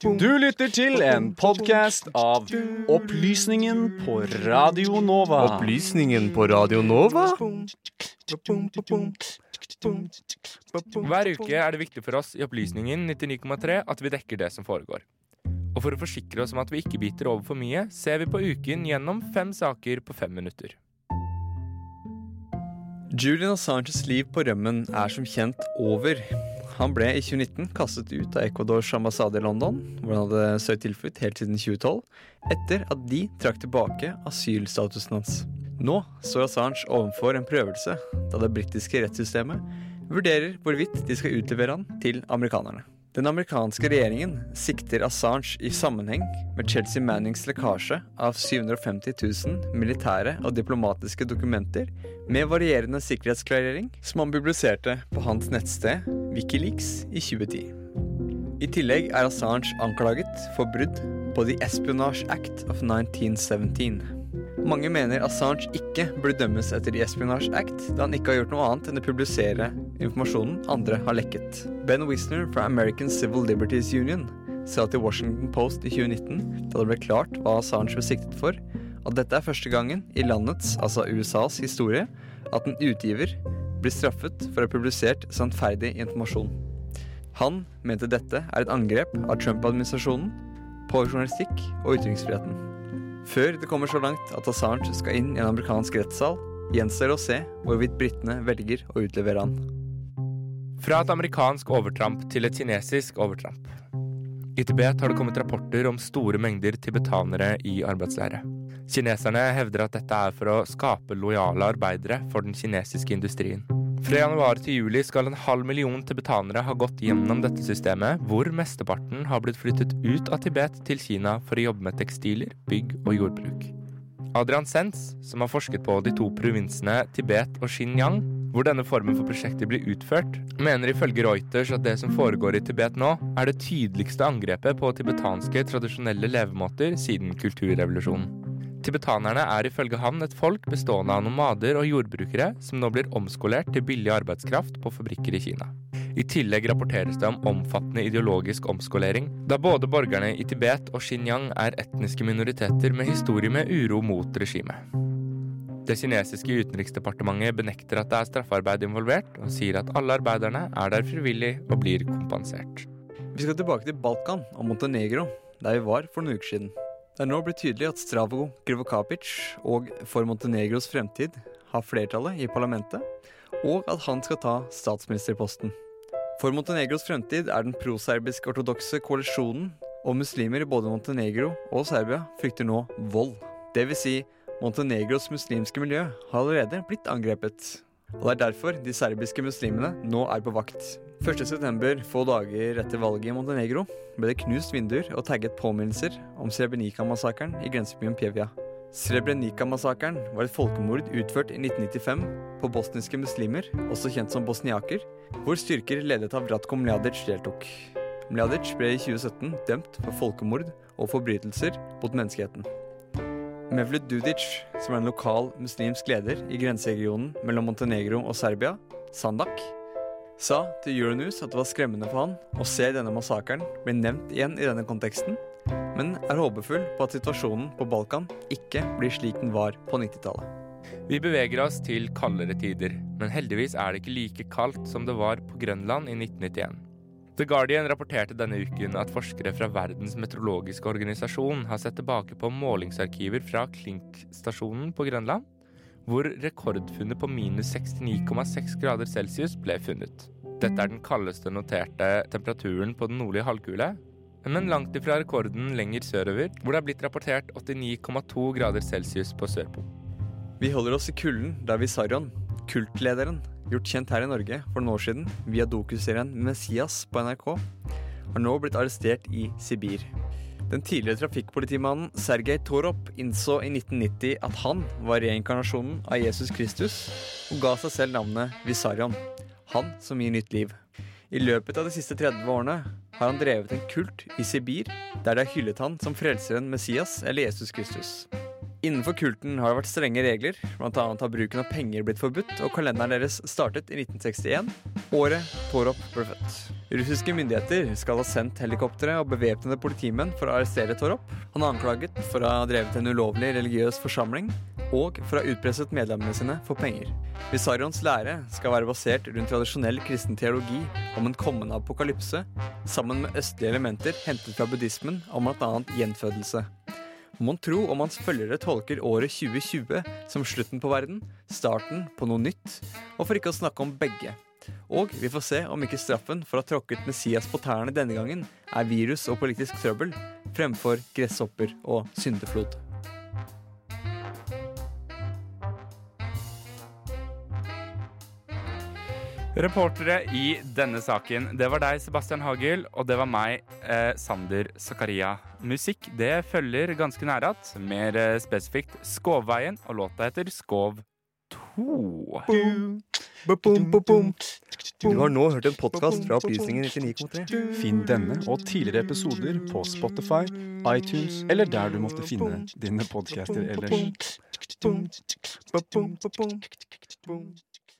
Du lytter til en podkast av Opplysningen på Radio Nova. Opplysningen på Radio Nova? Hver uke er det viktig for oss i Opplysningen 99,3 at vi dekker det som foregår. Og for å forsikre oss om at vi ikke biter over for mye, ser vi på uken gjennom fem saker på fem minutter. Julian Assanges liv på rømmen er som kjent over. Han ble i 2019 kastet ut av Ecuadors ambassade i London, hvor han hadde søkt tilflukt helt siden 2012, etter at de trakk tilbake asylstatusen hans. Nå står Assange overfor en prøvelse, da det britiske rettssystemet vurderer hvorvidt de skal utlevere han til amerikanerne. Den amerikanske regjeringen sikter Assange i sammenheng med Chelsea Mannings lekkasje av 750 000 militære og diplomatiske dokumenter med varierende sikkerhetsklarering, som han publiserte på hans nettsted Wikileaks i 2010. I tillegg er Assange anklaget for brudd på The Espionage Act of 1917. Mange mener Assange ikke burde dømmes etter The Espionage Act, da han ikke har gjort noe annet enn å publisere informasjonen andre har lekket. Ben Wisner fra American Civil Liberties Union sa til Washington Post i 2019, da det ble klart hva Assange ble siktet for, at dette er første gangen i landets, altså USAs, historie at en utgiver blir straffet for å ha publisert sannferdig informasjon. Han mente dette er et angrep av Trump-administrasjonen på journalistikk og ytringsfriheten. Før det kommer så langt at Assange skal inn i en amerikansk rettssal, gjenstår å se hvorvidt britene velger å utlevere han. Fra et amerikansk overtramp til et kinesisk overtramp. I Tibet har det kommet rapporter om store mengder tibetanere i arbeidsleire. Kineserne hevder at dette er for å skape lojale arbeidere for den kinesiske industrien. Fra januar til juli skal en halv million tibetanere ha gått gjennom dette systemet, hvor mesteparten har blitt flyttet ut av Tibet til Kina for å jobbe med tekstiler, bygg og jordbruk. Adrian Sens, som har forsket på de to provinsene Tibet og Xinjiang, hvor denne formen for prosjekter blir utført, mener ifølge Reuters at det som foregår i Tibet nå, er det tydeligste angrepet på tibetanske tradisjonelle levemåter siden kulturrevolusjonen. Tibetanerne er ifølge han et folk bestående av nomader og jordbrukere som nå blir omskolert til billig arbeidskraft på fabrikker i Kina. I tillegg rapporteres det om omfattende ideologisk omskolering, da både borgerne i Tibet og Xinjiang er etniske minoriteter med historie med uro mot regimet. Det kinesiske utenriksdepartementet benekter at det er straffarbeid involvert, og sier at alle arbeiderne er der frivillig og blir kompensert. Vi skal tilbake til Balkan og Montenegro, der vi var for noen uker siden. Det er nå blitt tydelig at Stravo Krivokapic og For Montenegros fremtid har flertallet i parlamentet, og at han skal ta statsministerposten. For Montenegros fremtid er den proserbisk-ortodokse koalisjonen og muslimer i både Montenegro og Serbia frykter nå vold. Det vil si, Montenegros muslimske miljø har allerede blitt angrepet. Og det er derfor de serbiske muslimene nå er på vakt. 1.9., få dager etter valget i Montenegro, ble det knust vinduer og tagget påminnelser om Srebrenica-massakren i grensebyen Pjevja. Srebrenica-massakren var et folkemord utført i 1995 på bosniske muslimer, også kjent som bosniaker, hvor styrker ledet av Ratko Mladic deltok. Mladic ble i 2017 dømt for folkemord og forbrytelser mot menneskeheten. Mevlut Dudic, som er en lokal muslimsk leder i grenseregionen mellom Montenegro og Serbia, Sandak, sa til Euronews at det var skremmende for han å se denne massakren bli nevnt igjen i denne konteksten, men er håpefull på at situasjonen på Balkan ikke blir slik den var på 90-tallet. Vi beveger oss til kaldere tider, men heldigvis er det ikke like kaldt som det var på Grønland i 1991. The Guardian rapporterte denne uken at forskere fra Verdens meteorologiske organisasjon har sett tilbake på målingsarkiver fra Klink-stasjonen på Grønland hvor rekordfunnet på minus 69,6 grader celsius ble funnet. Dette er den kaldeste noterte temperaturen på den nordlige halvkule, men langt ifra rekorden lenger sørover, hvor det er blitt rapportert 89,2 grader celsius på Sørpolen. Vi holder oss i kulden da Visarion, kultlederen, gjort kjent her i Norge for noen år siden via dokuserien Messias på NRK, har nå blitt arrestert i Sibir. Den tidligere trafikkpolitimannen Sergej Torop innså i 1990 at han var reinkarnasjonen av Jesus Kristus, og ga seg selv navnet Visarion. Han som gir nytt liv. I løpet av de siste 30 årene har han drevet en kult i Sibir, der de har hyllet han som frelseren Messias eller Jesus Kristus. Innenfor kulten har det vært strenge regler. Annet har bruken av penger blitt forbudt, og kalenderen deres startet i 1961, året Torop ble født. Russiske myndigheter skal ha sendt helikoptre og bevæpnede politimenn for å arrestere Torop. Han er anklaget for å ha drevet en ulovlig religiøs forsamling og for å ha utpresset medlemmene sine for penger. Visarions lære skal være basert rundt tradisjonell kristen teologi om en kommende apokalypse, sammen med østlige elementer hentet fra buddhismen om bl.a. gjenfødelse. Mon tro om hans følgere tolker året 2020 som slutten på verden, starten på noe nytt, og for ikke å snakke om begge. Og vi får se om ikke straffen for å ha tråkket Messias på tærne denne gangen er virus og politisk trøbbel fremfor gresshopper og syndeflod. Reportere i denne saken, det var deg, Sebastian Hagel, og det var meg, eh, Sander Zakaria. Musikk det følger ganske nære att, mer eh, spesifikt Skovveien, og låta heter Skov 2. Du har nå hørt en podkast fra Opplysningen 99,3. Finn denne og tidligere episoder på Spotify, iTunes eller der du måtte finne dine podcaster ellers.